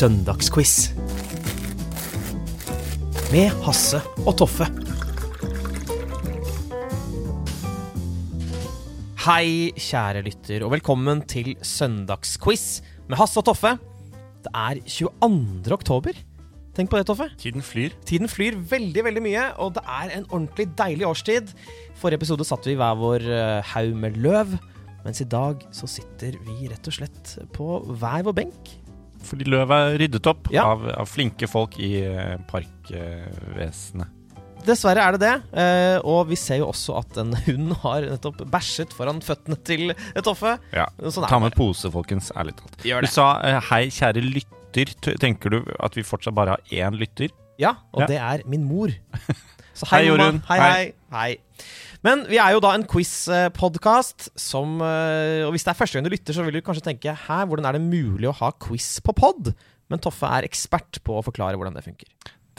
Søndagsquiz. Med Hasse og Toffe. Hei, kjære lytter, og velkommen til Søndagsquiz med Hasse og Toffe. Det er 22. oktober. Tenk på det, Toffe. Tiden flyr. Tiden flyr veldig veldig mye, og det er en ordentlig deilig årstid. Forrige episode satt vi i hver vår eh, haug med løv, mens i dag så sitter vi rett og slett på hver vår benk. Fordi løvet er ryddet opp Ja. av, av flinke folk i eh, parkvesenet. Dessverre er det det, eh, og vi ser jo også at en hund har nettopp bæsjet foran føttene til Toffe. Ja. Sånn Ta med pose, folkens. Ærlig talt. Du sa eh, hei, kjære lytter. Tenker du at vi fortsatt bare har én lytter? Ja, og Ja. det er min mor. Så Hei, mamma. Jorunn. Hei, hei. hei. Men vi er jo da en quiz-podkast eh, Og hvis det er første gang du lytter, så vil du kanskje tenke Hæ, hvordan er det mulig å ha quiz på pod? Men Toffe er ekspert på å forklare hvordan det funker.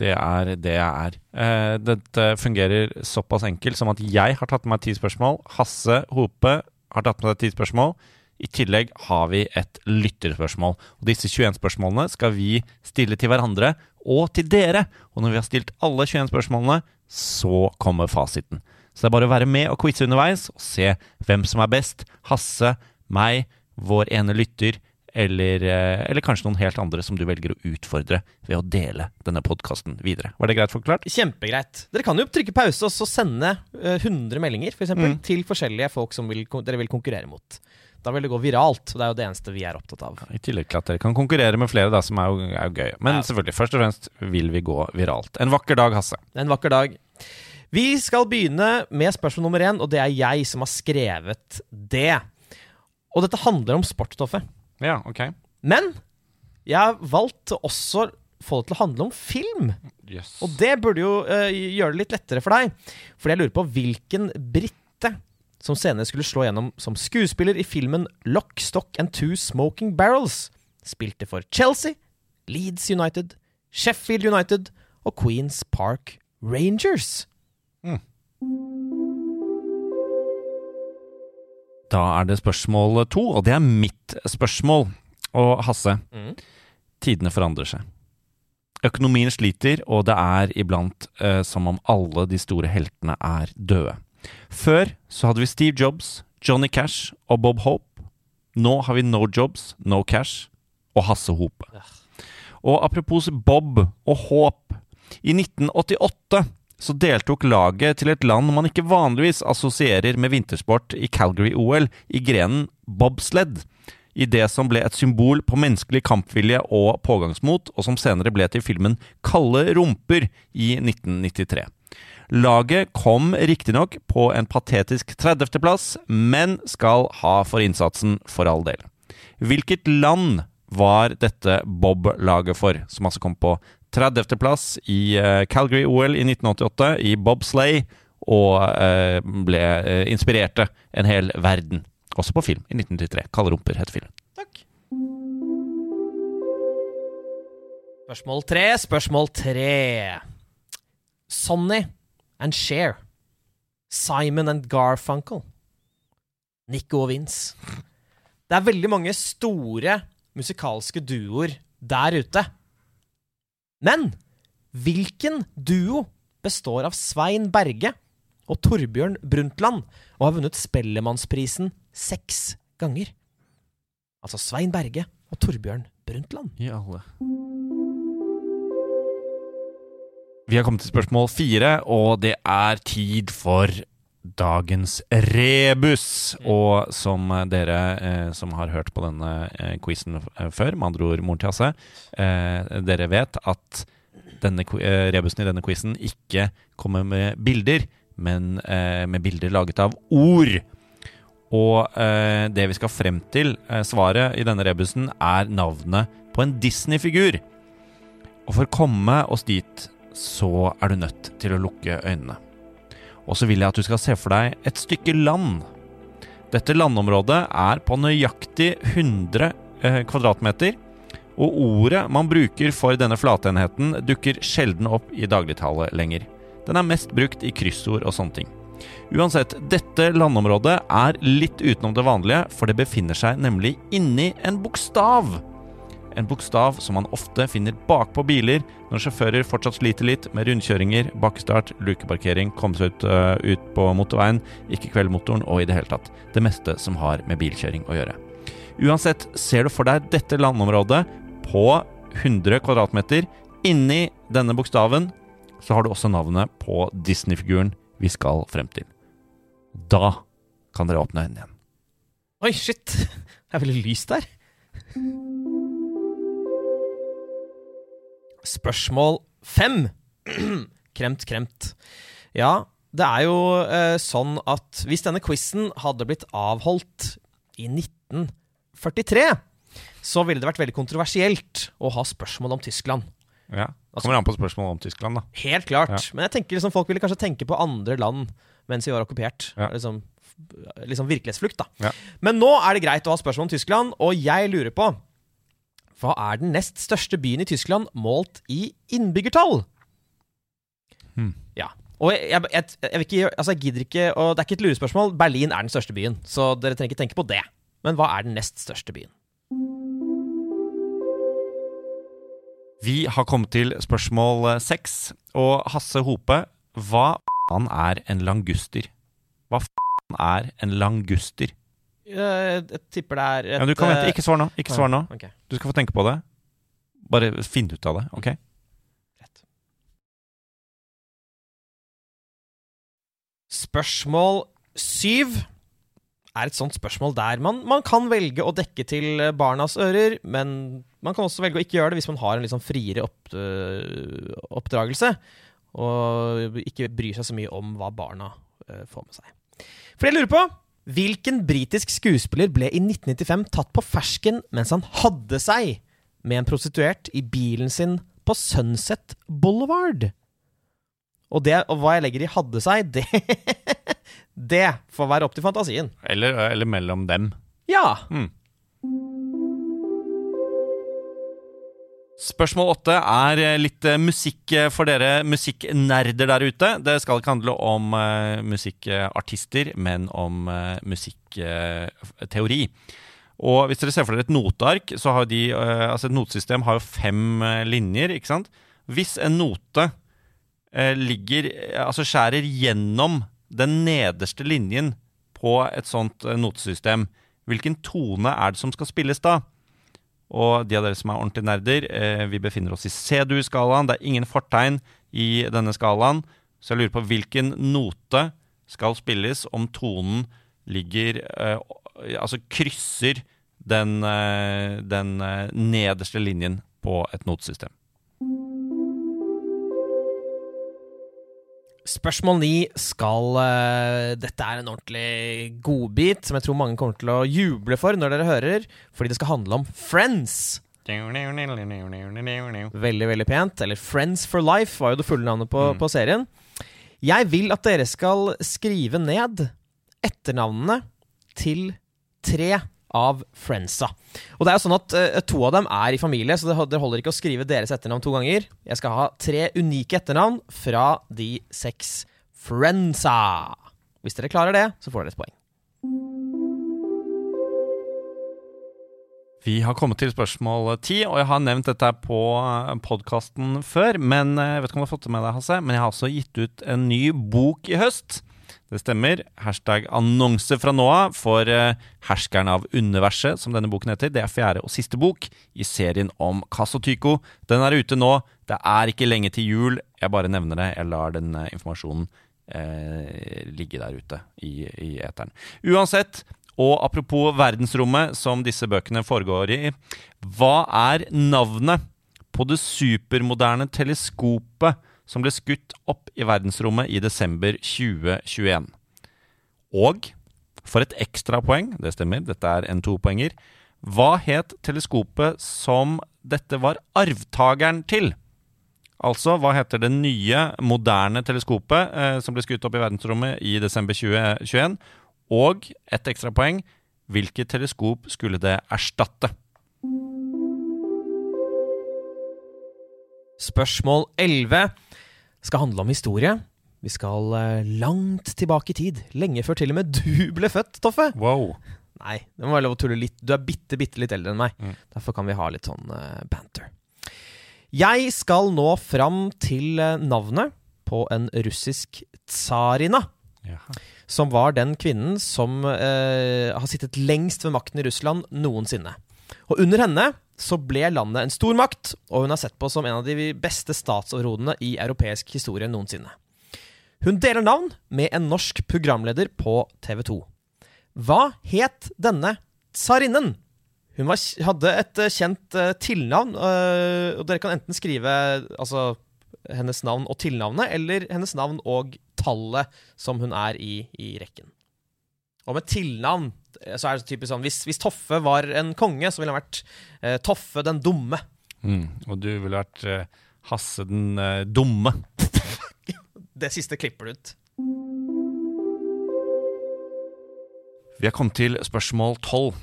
Det er det jeg er. Eh, dette fungerer såpass enkelt som at jeg har tatt med meg ti spørsmål. Hasse Hope har tatt med seg ti spørsmål. I tillegg har vi et lytterspørsmål. Og disse 21 spørsmålene skal vi stille til hverandre og til dere. Og når vi har stilt alle 21 spørsmålene, så kommer fasiten. Så det er bare å være med og quize underveis og se hvem som er best. Hasse, meg, vår ene lytter eller, eh, eller kanskje noen helt andre som du velger å utfordre ved å dele denne podkasten videre. Var det greit forklart? Kjempegreit. Dere kan jo trykke pause og så sende eh, 100 meldinger for eksempel, Mm. til forskjellige folk som vil, dere vil konkurrere mot. Da vil det gå viralt, og det er jo det eneste vi er opptatt av. I tillegg til at dere kan konkurrere med flere, da, som er jo, er jo gøy. Men Ja. selvfølgelig, først og fremst vil vi gå viralt. En vakker dag, Hasse. En vakker dag. Vi skal begynne med spørsmål nummer én, og det er jeg som har skrevet det. Og dette handler om sportstoffet. Ja, ok. Men jeg har valgt også få det til å handle om film. Yes. Og det burde jo uh, gjøre det litt lettere for deg. Fordi jeg lurer på hvilken brite som senere skulle slå gjennom som skuespiller i filmen Lock, Stock and Two Smoking Barrels, spilte for Chelsea, Leeds United, Sheffield United og Queens Park Rangers. Da er det spørsmål to, og det er mitt spørsmål. Og Hasse, Mm. tidene forandrer seg. Økonomien sliter, og det er iblant eh, som om alle de store heltene er døde. Før så hadde vi Steve Jobs, Johnny Cash og Bob Hope. Nå har vi No Jobs, No Cash og Hasse Hope. Og apropos Bob og Håp. I 1988 så deltok laget til et land man ikke vanligvis assosierer med vintersport i Calgary-OL, i grenen bobsled. I det som ble et symbol på menneskelig kampvilje og pågangsmot, og som senere ble til filmen Kalde rumper i 1993. Laget kom riktignok på en patetisk 30.-plass, men skal ha for innsatsen for all del. Hvilket land var dette Bob-laget for, som altså kom på 30.-plass i eh, Calgary-OL i 1988, i bobsleigh, og eh, ble eh, inspirerte en hel verden. Også på film i 1993. Kalde rumper heter filmen. Takk. Spørsmål tre, spørsmål tre. Sonny and Cher. Simon and Garfunkel. Nico og Vince. Det er veldig mange store musikalske duoer der ute. Men hvilken duo består av Svein Berge og Torbjørn Brundtland og har vunnet Spellemannsprisen seks ganger? Altså Svein Berge og Torbjørn Brundtland. I alle. Vi har kommet til spørsmål fire, og det er tid for dagens rebus. Og som dere eh, som har hørt på denne eh, quizen eh, før, med andre ord moren til Hasse, eh, dere vet at denne, eh, rebusen i denne quizen ikke kommer med bilder, men eh, med bilder laget av ord. Og eh, det vi skal frem til, svaret i denne rebusen, er navnet på en Disney-figur. Og for å komme oss dit, så er du nødt til å lukke øynene. Og så vil jeg at du skal se for deg et stykke land. Dette landområdet er på nøyaktig 100 eh, kvadratmeter. Og ordet man bruker for denne flatenheten, dukker sjelden opp i dagligtale lenger. Den er mest brukt i kryssord og sånne ting. Uansett, dette landområdet er litt utenom det vanlige, for det befinner seg nemlig inni en bokstav. En bokstav som man ofte finner bakpå biler når sjåfører fortsatt sliter litt med rundkjøringer, bakkestart, lukeparkering, komme seg ut, uh, ut på motorveien, ikke kveldmotoren og i det hele tatt det meste som har med bilkjøring å gjøre. Uansett, ser du for deg dette landområdet på 100 kvadratmeter inni denne bokstaven, så har du også navnet på Disney-figuren vi skal frem til. Da kan dere åpne øynene igjen. Oi, shit. Det er veldig lyst der. Spørsmål fem. kremt, kremt. Ja, det er jo eh, sånn at hvis denne quizen hadde blitt avholdt i 1943, så ville det vært veldig kontroversielt å ha spørsmål om Tyskland. Ja, Kommer an på spørsmålet om Tyskland, da. Helt klart. Ja. Men jeg tenker liksom folk ville kanskje tenke på andre land mens vi var okkupert. Ja. Liksom, liksom virkelighetsflukt, da. Ja. Men nå er det greit å ha spørsmål om Tyskland, og jeg lurer på Hva er den nest største byen i Tyskland målt i innbyggertall? Hmm. Ja. Og jeg, jeg, jeg, jeg, ikke, altså jeg gidder ikke og Det er ikke et lurespørsmål. Berlin er den største byen, så dere trenger ikke tenke på det. Men hva er den nest største byen? Vi har kommet til spørsmål eh, seks. Og Hasse Hope, hva faen er en languster? Hva faen er en languster? Jeg, jeg tipper det er et Ja, du kan vente. eh, Ikke svar nå. Ikke svar nå. Okay. Du skal få tenke på det. Bare finn ut av det, OK? Rett. Spørsmål syv er et sånt spørsmål der man, man kan velge å dekke til eh, barnas ører, men man kan også velge å ikke gjøre det hvis man har en litt sånn friere opp, øh, oppdragelse, og ikke bryr seg så mye om hva barna øh, får med seg. For jeg lurer på Hvilken britisk skuespiller ble i 1995 tatt på fersken mens han hadde seg med en prostituert i bilen sin på Sunset Boulevard? Og, det, og hva jeg legger i 'hadde seg', det, det får være opp til fantasien. Eller, eller mellom dem. Ja. Hmm. Spørsmål åtte er eh, litt eh, musikk eh, for dere musikknerder der ute. Det skal ikke handle om uh, musikkartister, men om uh, musikkteori. Og hvis dere ser for dere et noteark, så har de Altså et notesystem har jo fem linjer, ikke sant? Hvis en note ligger Altså skjærer gjennom den nederste linjen på et sånt notesystem, hvilken tone er det som skal spilles da? Og de av dere som er ordentlige nerder, eh, vi befinner oss i C-dur-skalaen. Det er ingen fortegn i denne skalaen, så jeg lurer på hvilken note skal spilles om tonen ligger eh, Altså krysser den, eh, den eh, nederste linjen på et notesystem. Spørsmål ni skal uh, Dette er en ordentlig godbit som jeg tror mange kommer til å juble for når dere hører, fordi det skal handle om Friends. Veldig, veldig pent. Eller Friends for life var jo det fulle navnet på, Mm. på serien. Jeg vil at dere skal skrive ned etternavnene til tre av friendsa. Og det er jo sånn at uh, To av dem er i familie, så det holder ikke å skrive deres etternavn to ganger. Jeg skal ha tre unike etternavn fra de seks friendsa. Hvis dere klarer det, så får dere et poeng. Vi har kommet til spørsmål ti, og jeg har nevnt dette på podkasten før. Men eh, jeg vet ikke om du har fått det med deg, Hasse, men jeg har også gitt ut en ny bok i høst. Det stemmer. Hashtag annonse fra nå av for eh, Herskeren av universet, som denne boken heter. Det er fjerde og siste bok i serien om Kasotyko. Den er ute nå. Det er ikke lenge til jul. Jeg bare nevner det. Jeg lar den eh, informasjonen eh, ligge der ute i, i eteren. Uansett, og apropos verdensrommet som disse bøkene foregår i, hva er navnet på det supermoderne teleskopet som ble skutt opp i verdensrommet i desember 2021? Og For et ekstrapoeng, det stemmer, dette er en topoenger. Hva het teleskopet som dette var arvtakeren til? Altså, hva heter det nye, moderne teleskopet eh, som ble skutt opp i verdensrommet i desember 2021? Og et ekstrapoeng, hvilket teleskop skulle det erstatte? Spørsmål 11 skal handle om historie. Vi skal eh, langt tilbake i tid. Lenge før til og med du ble født, Toffe. Wow. Nei, det må være lov å tulle litt. Du er bitte, bitte litt eldre enn meg. Mm. Derfor kan vi ha litt sånn eh, banter. Jeg skal nå fram til eh, navnet på en russisk tsarina. Jaha. Som var den kvinnen som eh, har sittet lengst ved makten i Russland noensinne. Og under henne så ble landet en stormakt, og hun er sett på som en av de beste statsoverhodene i europeisk historie noensinne. Hun deler navn med en norsk programleder på TV 2. Hva het denne tsarinnen? Hun var, hadde et eh, kjent uh, tilnavn, uh, og dere kan enten skrive altså, hennes navn og tilnavnet, eller hennes navn og tallet som hun er i, i rekken. Og med tilnavn så er det typisk sånn hvis, hvis Toffe var en konge, så ville han vært eh, Toffe den dumme. Mm. Og du ville vært eh, Hasse den eh, dumme. Det siste klipper du ut. Vi har kommet til spørsmål 12.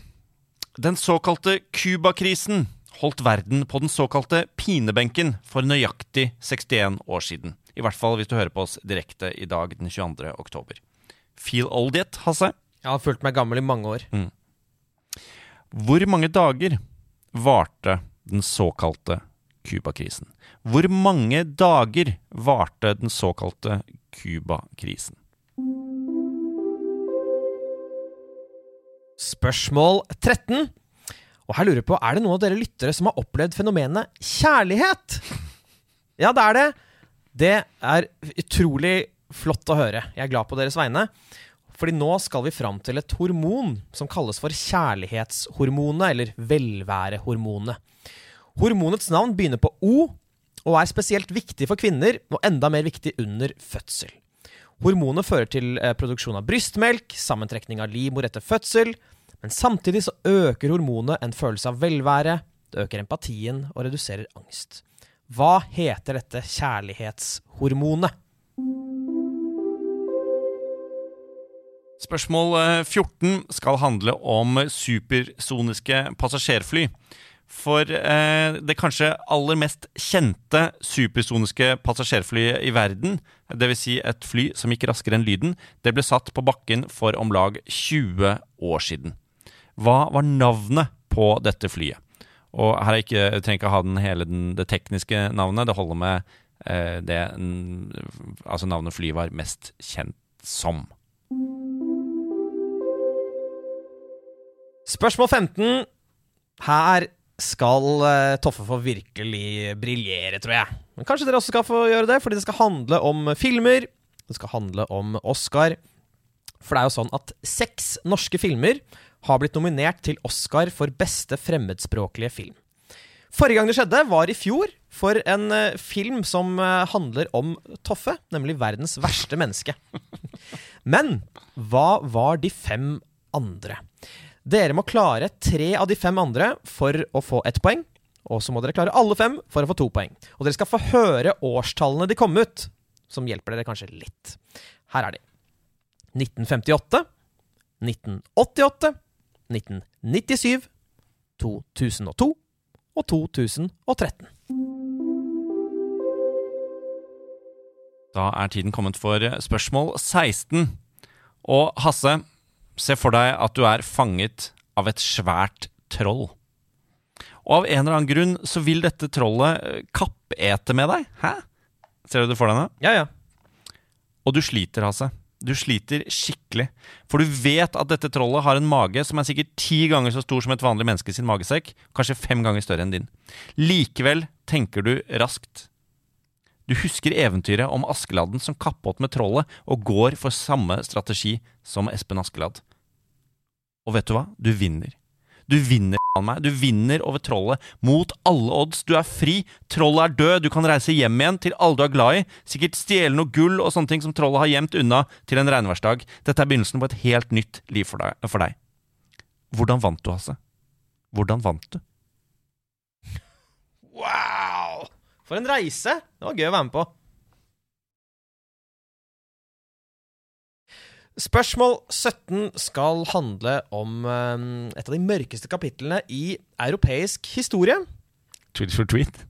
Den såkalte Cuba-krisen holdt verden på den såkalte pinebenken for nøyaktig 61 år siden. I hvert fall hvis du hører på oss direkte i dag den 22. oktober. Feel old yet, Hasse? Jeg har følt meg gammel i mange år. Hvor mange dager varte den såkalte Cuba-krisen? Hvor mange dager varte den såkalte Cuba-krisen? Spørsmål 13. Og her lurer jeg på, Er det noen av dere lyttere som har opplevd fenomenet kjærlighet? Ja, det er det. Det er utrolig flott å høre. Jeg er glad på deres vegne. Fordi nå skal vi fram til et hormon som kalles for kjærlighetshormonet, eller velværehormonet. Hormonets navn begynner på O, og er spesielt viktig for kvinner, og enda mer viktig under fødsel. Hormonet fører til eh, produksjon av brystmelk, sammentrekning av livmor etter fødsel, men samtidig så øker hormonet en følelse av velvære, det øker empatien og reduserer angst. Hva heter dette kjærlighetshormonet? Spørsmål eh, 14 skal handle om supersoniske passasjerfly. For eh, det kanskje aller mest kjente supersoniske passasjerflyet i verden, dvs. Si et fly som gikk raskere enn lyden, det ble satt på bakken for om lag 20 år siden. Hva var navnet på dette flyet? Og her er ikke, jeg trenger ikke ha den hele den, det tekniske navnet, det holder med eh, det altså navnet flyet var mest kjent som. Spørsmål 15. Her skal eh, Toffe få virkelig briljere, tror jeg. Men kanskje dere også skal få gjøre det, fordi det skal handle om filmer. Det skal handle om Oscar. For det er jo sånn at seks norske filmer har blitt nominert til Oscar for beste fremmedspråklige film. Forrige gang det skjedde, var i fjor, for en eh, film som eh, handler om Toffe, nemlig verdens verste menneske. Men hva var de fem andre? Dere må klare tre av de fem andre for å få ett poeng. Og så må dere klare alle fem for å få to poeng. Og dere skal få høre årstallene de kom ut, som hjelper dere kanskje litt. Her er de. 1958, 1988, 1997, 2002 og 2013. Da er tiden kommet for spørsmål 16. Og Hasse, se for deg at du er fanget av et svært troll. Og av en eller annen grunn så vil dette trollet eh, kappete med deg. Hæ? Ser du det for deg nå? Ja, ja. Og du sliter, Hasse. Du sliter skikkelig. For du vet at dette trollet har en mage som er sikkert ti ganger så stor som et vanlig menneske sin magesekk. Kanskje fem ganger større enn din. Likevel tenker du raskt. Du husker eventyret om Askeladden som kappåt med trollet og går for samme strategi som Espen Askeladd. Og vet du hva? Du vinner. Du vinner meg. Du vinner over trollet mot alle odds. Du er fri. Trollet er død. Du kan reise hjem igjen til alle du er glad i. Sikkert stjele noe gull og sånne ting som trollet har gjemt unna til en regnværsdag. Dette er begynnelsen på et helt nytt liv for deg. For deg. Hvordan vant du, Hasse? Hvordan vant du? Wow! For en reise! Det var gøy å være med på. Spørsmål 17 skal handle om eh, et av de mørkeste kapitlene i europeisk historie. Tweet for tweet?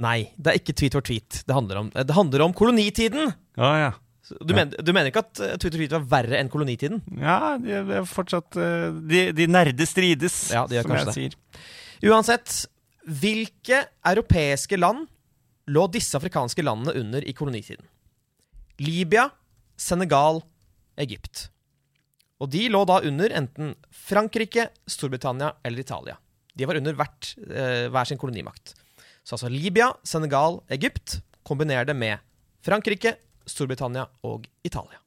Nei, det er ikke tweet for tweet. Det handler om, det handler om kolonitiden. Ja, ja. Du, mener, du mener ikke at eh, tweet for tweet var verre enn kolonitiden? Ja, de er fortsatt eh, De, de nerde strides, Ja, de som jeg det. sier. Uansett, hvilke europeiske land lå disse afrikanske landene under i kolonitiden? Libya, Senegal, Egypt. Og de lå da under enten Frankrike, Storbritannia eller Italia. De var under hvert, eh, hver sin kolonimakt. Så altså Libya, Senegal, Egypt. Kombiner det med Frankrike, Storbritannia og Italia.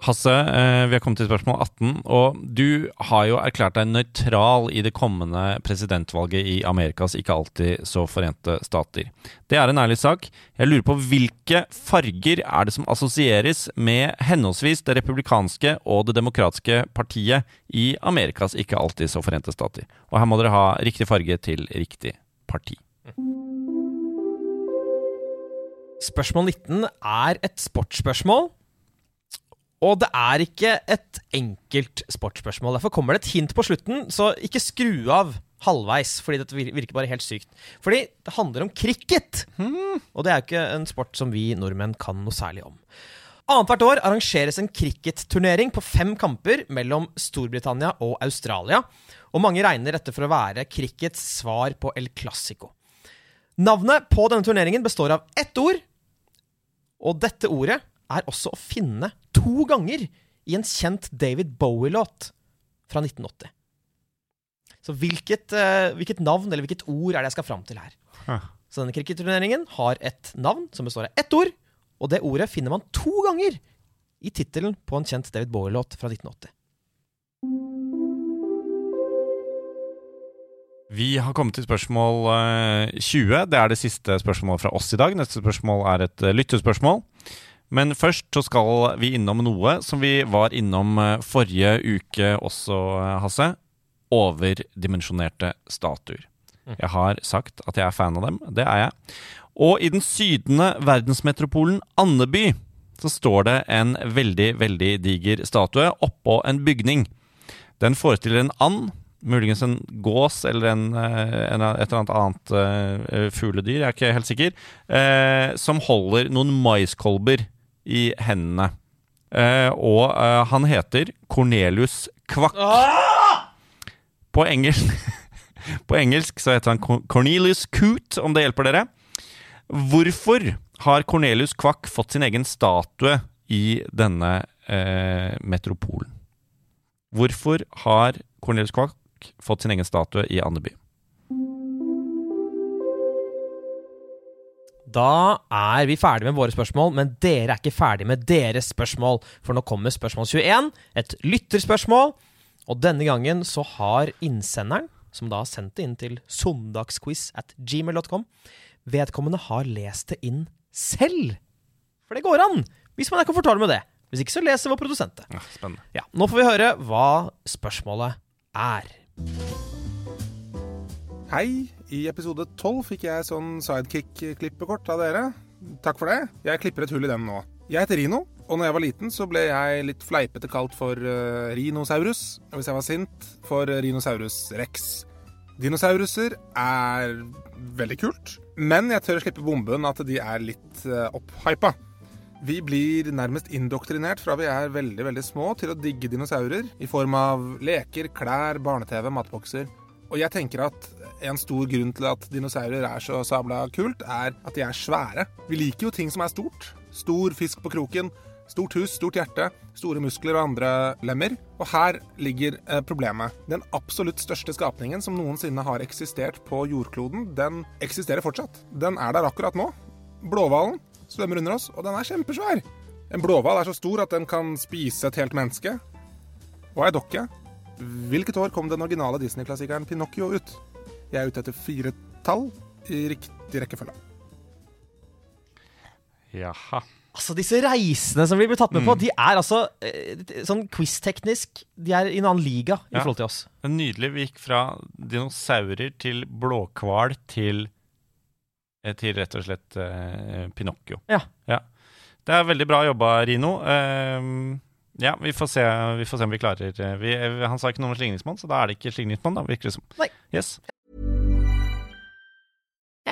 Hasse, eh, vi har kommet til spørsmål 18, og du har jo erklært deg nøytral i det kommende presidentvalget i Amerikas ikke alltid så forente stater. Det er en ærlig sak. Jeg lurer på hvilke farger er det som assosieres med henholdsvis det republikanske og det demokratiske partiet i Amerikas ikke alltid så forente stater? Og her må dere ha riktig farge til riktig parti. Spørsmål 19 er et sportsspørsmål. Og det er ikke et enkelt sportsspørsmål. Derfor kommer det et hint på slutten, så ikke skru av halvveis, fordi dette virker bare helt sykt. Fordi det handler om cricket! Og det er jo ikke en sport som vi nordmenn kan noe særlig om. Annethvert år arrangeres en cricketturnering på fem kamper mellom Storbritannia og Australia. Og mange regner dette for å være crickets svar på El Clásico. Navnet på denne turneringen består av ett ord, og dette ordet er også å finne to ganger i en kjent David Bowie-låt fra 1980. Så hvilket, uh, hvilket navn eller hvilket ord er det jeg skal fram til her? Huh. Så denne cricketturneringen har et navn som består av ett ord, og det ordet finner man to ganger i tittelen på en kjent David Bowie-låt fra 1980. Vi har kommet til spørsmål eh, 20. Det er det siste spørsmålet fra oss i dag. Neste spørsmål er et eh, lyttespørsmål. Men først så skal vi innom noe som vi var innom eh, forrige uke også, eh, Hasse. Overdimensjonerte statuer. Jeg har sagt at jeg er fan av dem. Det er jeg. Og i den sydende verdensmetropolen Andeby så står det en veldig, veldig diger statue oppå en bygning. Den forestiller en and, muligens en gås eller en, eh, en, et eller annet annet uh, fugledyr, jeg er ikke helt sikker, uh, som holder noen maiskolber i hendene. Eh, og eh, han heter Cornelius Kvakk. På engelsk På engelsk så heter han Cornelius Coot, om det hjelper dere. Hvorfor har Cornelius Kvakk fått sin egen statue i denne eh, metropolen? Hvorfor har Cornelius Kvakk fått sin egen statue i Andeby? Da er vi ferdig med våre spørsmål, men dere er ikke ferdig med deres spørsmål. For nå kommer spørsmål 21, et lytterspørsmål. Og denne gangen så har innsenderen, som da har sendt det inn til søndagsquiz at gmail.com, vedkommende har lest det inn selv. For det går an, hvis man er komfortabel med det. Hvis ikke så leser vår produsent det. Ja, spennende. Ja, Nå får vi høre hva spørsmålet er. Hei, i episode 12 fikk jeg sånn sidekick-klippekort av dere. Takk for det. Jeg klipper et hull i den nå. Jeg heter Rino, og når jeg var liten så ble jeg litt fleipete kalt for uh, rinosaurus. Og hvis jeg var sint, for rinosaurus rex. Dinosauruser er veldig kult, men jeg tør å slippe bomben at de er litt uh, opphypa. Vi blir nærmest indoktrinert fra vi er veldig veldig små til å digge dinosaurer i form av leker, klær, barne-TV, matbokser. Og jeg tenker at en stor grunn til at dinosaurer er så sabla kult, er at de er svære. Vi liker jo ting som er stort. Stor fisk på kroken, stort hus, stort hjerte, store muskler og andre lemmer. Og her ligger eh, problemet. Den absolutt største skapningen som noensinne har eksistert på jordkloden, den eksisterer fortsatt. Den er der akkurat nå. Blåhvalen svømmer under oss, og den er kjempesvær. En blåhval er så stor at den kan spise et helt menneske. Hva er dokke. Hvilket år kom den originale Disney-klassikeren Pinocchio ut? Jeg er ute etter fire tall i riktig rekkefølge. Jaha. Altså, disse reisene som vi blir tatt med på, Mm. de er altså eh, sånn quiz-teknisk De er i en annen liga i Ja. forhold til oss. Det er Nydelig. Vi gikk fra dinosaurer til blåhval til eh, Til rett og slett eh, Pinocchio. Ja. Det er veldig bra jobba, Rino. Ehm, ja, vi får, se, vi får se om vi klarer eh, vi, Han sa ikke noe om slingringsmonn, så da er det ikke slingringsmonn, da, virker det som. Nei. Yes.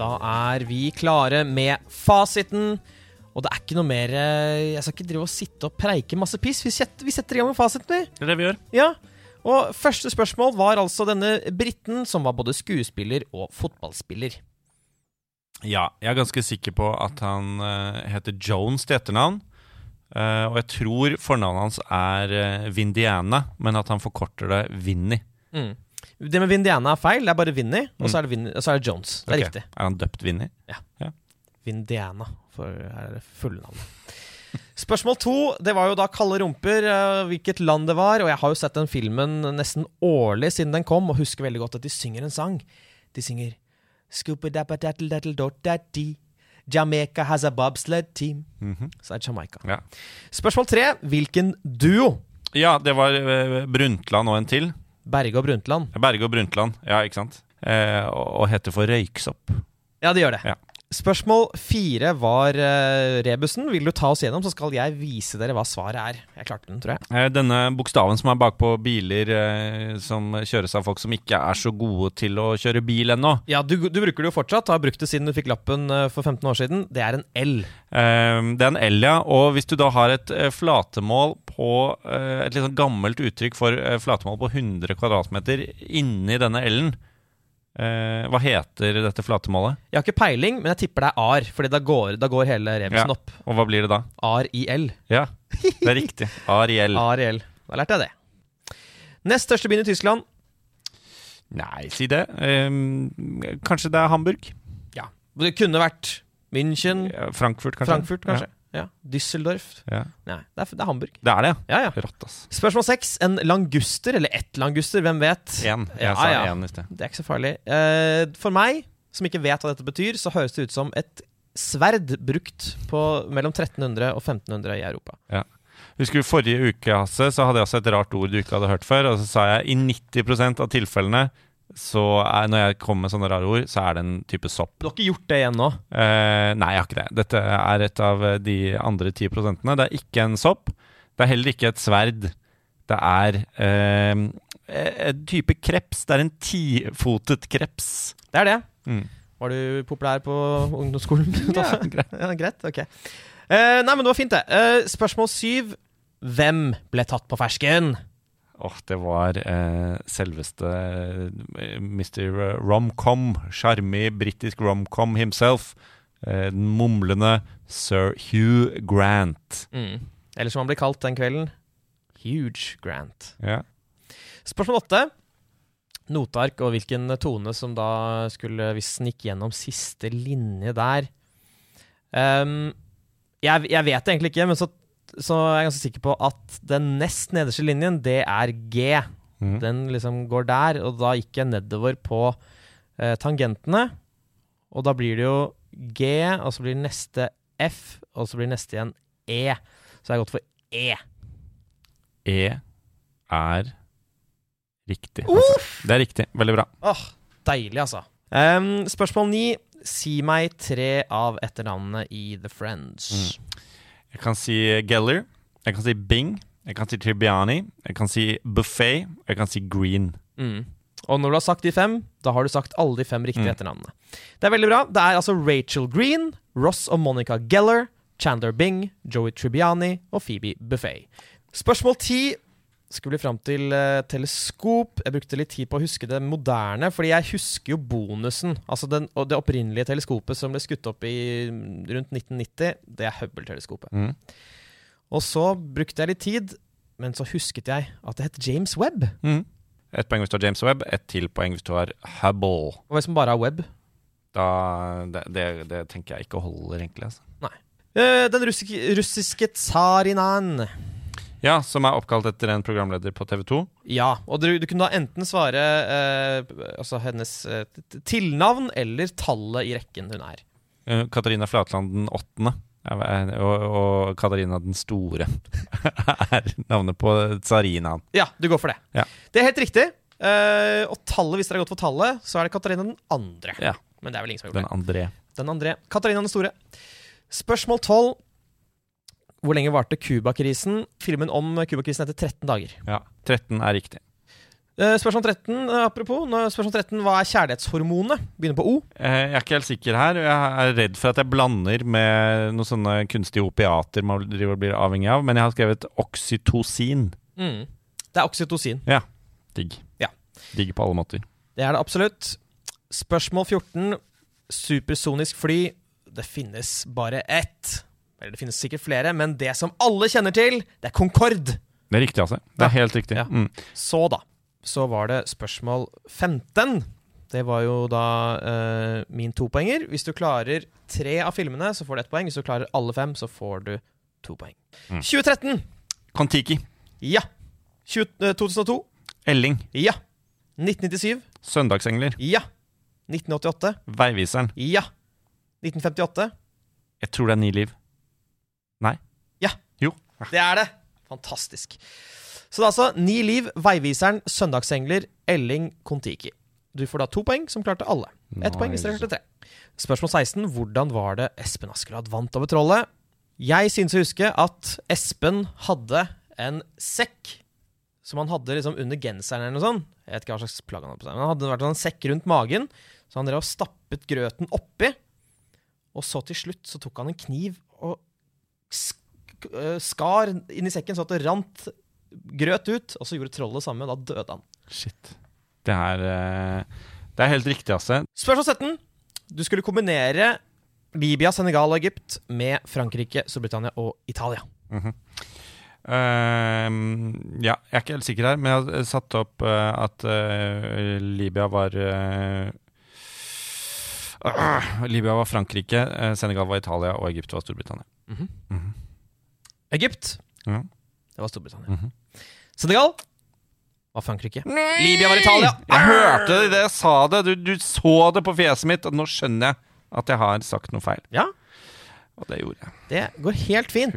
Da er vi klare med fasiten. Og det er ikke noe mer eh, Jeg skal ikke drive og sitte og preike masse piss. Vi setter, vi setter i gang med fasiten, vi. Det er det vi gjør. Ja. Og første spørsmål var altså denne briten som var både skuespiller og fotballspiller. Ja, jeg er ganske sikker på at han uh, heter Jones til etternavn. Uh, og jeg tror fornavnet hans er uh, Vindiana, men at han forkorter det Vinny. Mm. Det med Vindiana er feil. Det er bare Vinny, og Mm. så er det, Vin og så er det Jones. Det er okay. riktig. Er han døpt Vinny? Vindiana for er det fulle navnet. Spørsmål to, det var jo da kalde rumper, eh, hvilket land det var. Og jeg har jo sett den filmen nesten årlig siden den kom, og husker veldig godt at de synger en sang. De synger Jamaica has a bobsled team. Mhm. Så er det Jamaica. Ja. Spørsmål tre, hvilken duo? ja, det var eh, Brundtland og en til. Berge og Brundtland. Berge og Brundtland, ja, ikke sant? Eh, og, og heter for Røyksopp. Ja, det gjør det. Ja. Spørsmål fire var uh, rebusen. Vil du ta oss gjennom, så skal jeg vise dere hva svaret er. Jeg klarte den, tror jeg. Eh, Denne bokstaven som er bakpå biler uh, som kjøres av folk som ikke er så gode til å kjøre bil ennå. Ja, du, du bruker det jo fortsatt. Har brukt det siden du fikk lappen uh, for 15 år siden. Det er en L. Eh, det er en L, ja. Og hvis du da har et eh, flatemål på eh, Et litt sånn gammelt uttrykk for eh, flatemål på 100 kvadratmeter inni denne L-en, eh, hva heter dette flatemålet? Jeg har ikke peiling, men jeg tipper det er AR, Fordi da går, da går hele rebusen Ja. opp. Og hva blir det da? AR i L. Ja, det er riktig. Ariel. AR i L. Da lærte jeg det. Nest største byen i Tyskland. Nei, si det. Eh, kanskje det er Hamburg? Ja. Det kunne vært München, Frankfurt, kanskje? Frankfurt, kanskje. Ja. Düsseldorf. Ja. Nei, det er, det er Hamburg. Det er det, Ja, ja. ja. Rått, ass. Spørsmål seks. En languster, eller ett languster, hvem vet? Én. Jeg Ja, sa ja. én i sted. Det er ikke så farlig. Uh, for meg, som ikke vet hva dette betyr, så høres det ut som et sverd brukt på mellom 1300 og 1500 i Europa. Ja. Husker du forrige uke, Hasse, så hadde jeg også et rart ord du ikke hadde hørt før. Og så sa jeg i 90% av tilfellene, så er, når jeg kommer med sånne rare ord, så er det en type sopp. Du har ikke gjort det igjen nå? Eh, nei, jeg har ikke det. Dette er et av eh, de andre 10 prosentene. Det er ikke en sopp. Det er heller ikke et sverd. Det er eh, en type kreps. Det er en tifotet kreps. Det er det. Mm. Var du populær på ungdomsskolen? Ja, greit. ja, greit. Ok. Eh, nei, men det var fint, det. Eh, spørsmål syv. Hvem ble tatt på fersken? Åh, det var eh, selveste eh, Mr. Romcom. Sjarmig britisk romcom himself. Eh, den mumlende sir Hugh Grant. Mm. Eller som han ble kalt den kvelden, Huge Grant. Ja. Spørsmål åtte. Noteark og hvilken tone som da skulle Vi snikke gjennom siste linje der. um, jeg, jeg vet det egentlig ikke, men så, så er jeg ganske sikker på at den nest nederste linjen, det er G. Mm. Den liksom går der, og da gikk jeg nedover på eh, tangentene. Og da blir det jo G, og så blir neste F, og så blir neste igjen E. Så jeg har gått for E. E er riktig. Altså. Det er riktig. Veldig bra. Åh, deilig, altså. Um, spørsmål ni. Si meg tre av etternavnene i The Friends. Jeg kan si Geller. Jeg kan si Bing. Jeg kan si Tribbiani. Jeg kan si Buffet. Jeg kan si Green. Mm. Og når du har sagt de fem, da har du sagt alle de fem riktige Mm. etternavnene. Det er veldig bra. Det er altså Rachel Green, Ross og Monica Geller, Chandler Bing, Joey Tribbiani og Phoebe Buffet. Spørsmål ti skulle bli fram til uh, teleskop. Jeg brukte litt tid på å huske det moderne, fordi jeg husker jo bonusen. Altså den, og det opprinnelige teleskopet som ble skutt opp i mm, rundt 1990, det er Hubble-teleskopet. Mm. Og så brukte jeg litt tid, men så husket jeg at det het James Webb. Mm. Ett poeng hvis du har James Webb, ett til poeng hvis du har Hubble. Og hvis man bare har Webb Da, det, det, det tenker jeg ikke holder, egentlig. Altså. Eh, Den russiske, russiske tsarinan. Ja, som er oppkalt etter en programleder på TV 2. Ja, og du, du kunne da enten svare eh, altså hennes eh, tilnavn eller tallet i rekken hun er. Eh, Katarina Flatland den åttende. Og, og Katarina den store er navnet på tsarinaen. Ja, du går for det. Ja. Det er helt riktig. Eh, og tallet, hvis dere har gått for tallet, så er det Katarina den andre. Ja. Men det er vel ingen som har gjort Den André. Den andre. Katarina den store. Spørsmål 12. Hvor lenge varte Cuba-krisen? Filmen om Cuba-krisen heter 13 dager. Ja. 13 er riktig. Eh, spørsmål 13, eh, apropos. Spørsmål 13, Hva er kjærlighetshormonet? Begynner på O. Eh, Jeg er ikke helt sikker her. Jeg er redd for at jeg blander med noen sånne kunstige opiater man blir avhengig av, men jeg har skrevet oksytocin. Mm. Det er oksytocin. Digg. Ja. Digg på alle måter. Det er det absolutt. Spørsmål 14. Supersonisk fly. Det finnes bare ett. Eller det finnes sikkert flere, men det som alle kjenner til, det er Concorde. Det er riktig, altså. Det Ja. er helt riktig. Ja. Mm. Så da. Så var det spørsmål 15. Det var jo da uh, min topoenger. Hvis du klarer tre av filmene, så får du ett poeng. Hvis du klarer alle fem, så får du to poeng. Mm. 2013. Kon-Tiki. Ja. 20, uh, 2002. Elling. Ja. 1997. Søndagsengler. Ja. 1988. Veiviseren. Ja. 1958. Jeg tror det er Ni liv. Nei? Ja. Jo. Det er det! Fantastisk. Så det er altså Ni liv, Veiviseren, Søndagsengler, Elling, Kon-Tiki. Du får da to poeng, som klarte alle. Ett poeng hvis dere klarte tre. Spørsmål 16. Hvordan var det Espen Askeladd vant over trollet? Jeg synes å huske at Espen hadde en sekk som han hadde liksom under genseren eller noe sånt. Jeg vet ikke hva slags plagg han hadde på seg. Men han hadde vært en sekk rundt magen, så han drev og stappet grøten oppi. Og så til slutt så tok han en kniv og skar inn i sekken så at det rant grøt ut. Og så gjorde trollet det samme. Da døde han. Shit. Det er eh, Det er helt riktig, Asse. Spørsmål 17. Du skulle kombinere Libya, Senegal og Egypt med Frankrike, Storbritannia og Italia. Mm -hmm. Uh, ja, jeg er ikke helt sikker her, men jeg har satt opp uh, at uh, Libya var eh, Libya var Frankrike, eh, Senegal var Italia, og Egypt var Storbritannia. Mhm. Egypt, Ja. det var Storbritannia. Mhm. Senegal var Frankrike. Libya var Italia. Jeg hørte det idet jeg sa det! Du, du så det på fjeset mitt, og nå skjønner jeg at jeg har sagt noe feil. Ja, Og det gjorde jeg. det går helt fint.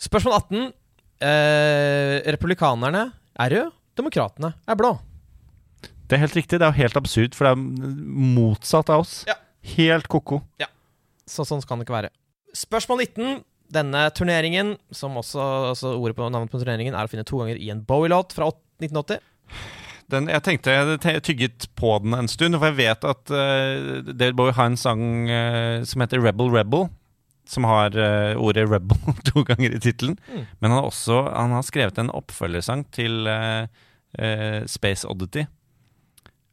Spørsmål 18. Eh, republikanerne er røde, demokratene er blå. Det er helt riktig. Det er jo helt absurd, for det er motsatt av oss. Ja. Helt ko-ko. Så sånn kan det ikke være. Spørsmål 19. Denne turneringen, som også altså ordet på navnet på turneringen, er å finne to ganger i en Bowie-låt fra 1980. Den, jeg tenkte jeg tygget på den en stund, for jeg vet at uh, David Bowie har en sang uh, som heter Rebel Rebel. Som har uh, ordet 'rebel' to ganger i tittelen. Mm. Men han har også han har skrevet en oppfølgersang til Space Oddity.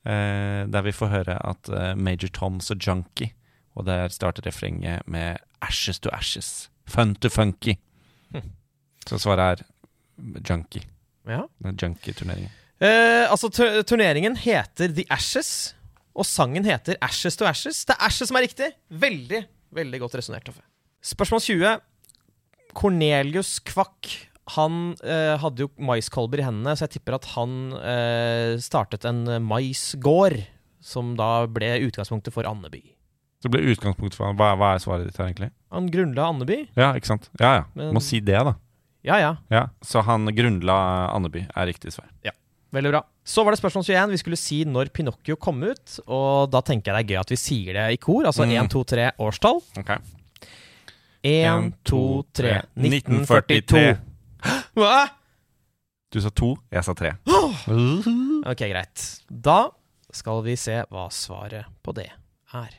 der vi får høre at Major Toms så Junkie Og der starter refrenget med 'Ashes to Ashes'. Fun to funky. Hm. Så svaret er Junkie. Ja. Junkie-turneringen. Eh, altså, turneringen heter The Ashes, og sangen heter Ashes to Ashes. Det er Ashes som er riktig. Veldig, veldig godt resonnert, Toffe. Spørsmål 20. Cornelius Kvakk. Han eh, hadde jo maiskolber i hendene, så jeg tipper at han eh, startet en maisgård, som da ble utgangspunktet for Andeby. Så det ble utgangspunkt for hva, hva er svaret ditt her, egentlig? Han grunnla Andeby. Ja, ikke sant? Ja, ja. Men- Må si det, da. Ja, ja. Ja, Så han grunnla Andeby, er riktig svar. Ja. Veldig bra. Så var det spørsmål 21. Vi skulle si når Pinocchio kom ut. Og da tenker jeg det er gøy at vi sier det i kor. Altså Mm. 1, 2, 3 årstall. Ok 1, 2, 3 1942. 1942. Hva? Du sa to, jeg sa tre. Ok, greit. Da skal vi se hva svaret på det er.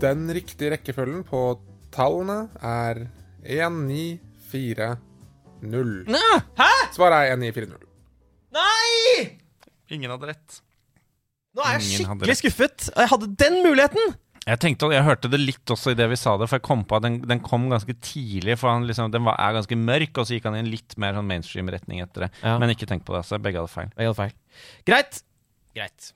Den riktige rekkefølgen på tallene er 1940. Hæ?! Svaret er 1940. Nei! Ingen hadde rett. Nå er jeg Ingen hadde skikkelig skuffet. Jeg hadde den muligheten! Jeg tenkte, jeg hørte det litt også i det vi sa det, for jeg kom på at den, den kom ganske tidlig. For han liksom, Den var, er ganske mørk, og så gikk han i en litt mer sånn mainstream-retning etter det. Ja. Men ikke tenk på det, altså. Begge hadde feil. Jeg hadde feil. Greit. Greit.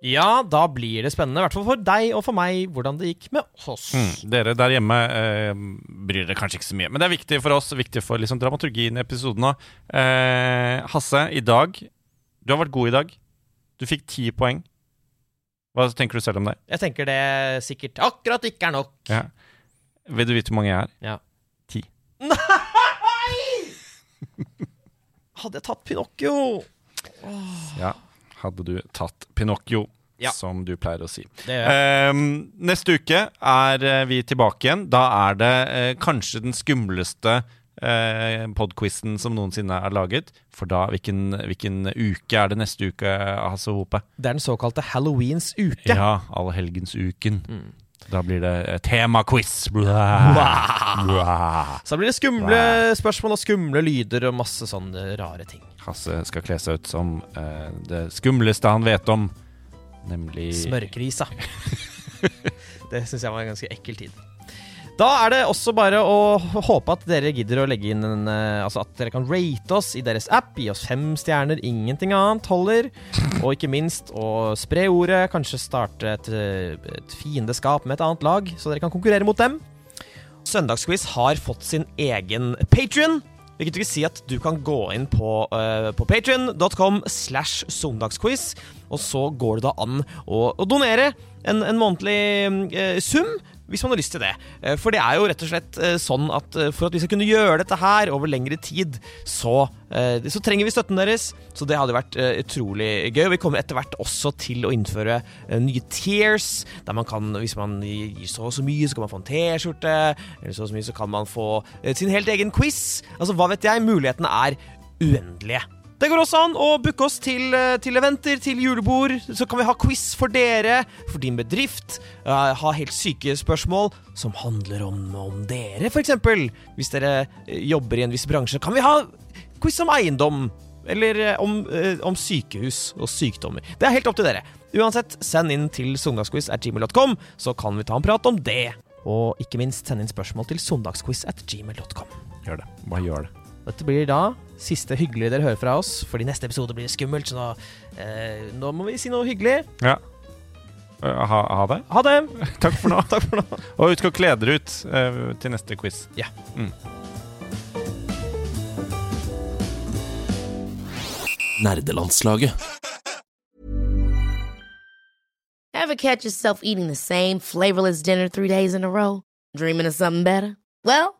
Ja, da blir det spennende, i hvert fall for deg og for meg, hvordan det gikk med oss. Mm. Dere der hjemme eh, bryr dere kanskje ikke så mye, men det er viktig for oss, viktig for liksom, dramaturgien i episoden òg. Eh, Hasse, i dag Du har vært god i dag. Du fikk ti poeng. Hva tenker du selv om det? Jeg tenker det sikkert akkurat ikke er nok. Ja. Vil du vite hvor mange jeg er? Ja. Ti. Nei! Hadde jeg tatt Pinocchio Ja. Hadde du tatt Pinocchio, Ja. som du pleier å si. Ehm, neste uke er eh, vi tilbake igjen. Da er det eh, kanskje den skumleste uh, podquizen som noensinne er laget. For da, hvilken, hvilken uke er det neste uke, Hasse Hope? Det er den såkalte Halloweens uke. Ja, allhelgensuken. Mm. Da blir det eh, temaquiz. Så da blir det skumle spørsmål og skumle lyder og masse sånne rare ting. Hasse skal kle seg ut som uh, det skumleste han vet om, nemlig Smørkrisa. det syns jeg var en ganske ekkel tid. Da er det også bare å håpe at dere gidder å legge inn en eh, Altså at dere kan rate oss i deres app. Gi oss fem stjerner, ingenting annet holder. Og ikke minst å spre ordet. Kanskje starte et, et fiendeskap med et annet lag, så dere kan konkurrere mot dem. Søndagsquiz har fått sin egen Patrion. Hvilket vil si at du kan gå inn på, uh, på patrion.com slash søndagsquiz, og så går det da an å, å donere en, en månedlig uh, sum. Hvis man har lyst til det. Eh, For det er jo rett og slett eh, sånn at eh, for at vi skal kunne gjøre dette her over lengre tid, så, så trenger vi støtten deres. Så det hadde vært utrolig gøy. Og vi kommer etter hvert også til å innføre nye tears, der man kan, hvis man gir så og så mye, så kan man få en T-skjorte. Eller så og så mye, så kan man få sin helt egen quiz. Altså, hva vet jeg? Mulighetene er uendelige. Det går også an å booke oss til, eh, til eventer, til julebord. Så kan vi ha quiz for dere, for din bedrift. eh, ha helt syke spørsmål som handler om, om dere, f.eks. Hvis dere eh, jobber i en viss bransje, kan vi ha quiz om eiendom. Eller om, om sykehus og sykdommer. Det er helt opp til dere. Uansett, send inn til søndagsquiz at gmail.com, så kan vi ta en prat om det. Og ikke minst send inn spørsmål til søndagsquiz at gmail.com. Gjør det. Bare gjør det. Dette blir da siste hyggelige dere hører fra oss, fordi neste episode blir skummelt, så nå, eh, nå må vi si noe hyggelig. Ja. Eh, Ha, ha det. Ha det! Takk for nå. Takk for nå. Og husk å kle dere ut eh, til neste quiz. Ja. Mm. Nerdelandslaget. Ever catch yourself eating the same flavorless dinner three days in a row? Dreaming of something better? Well,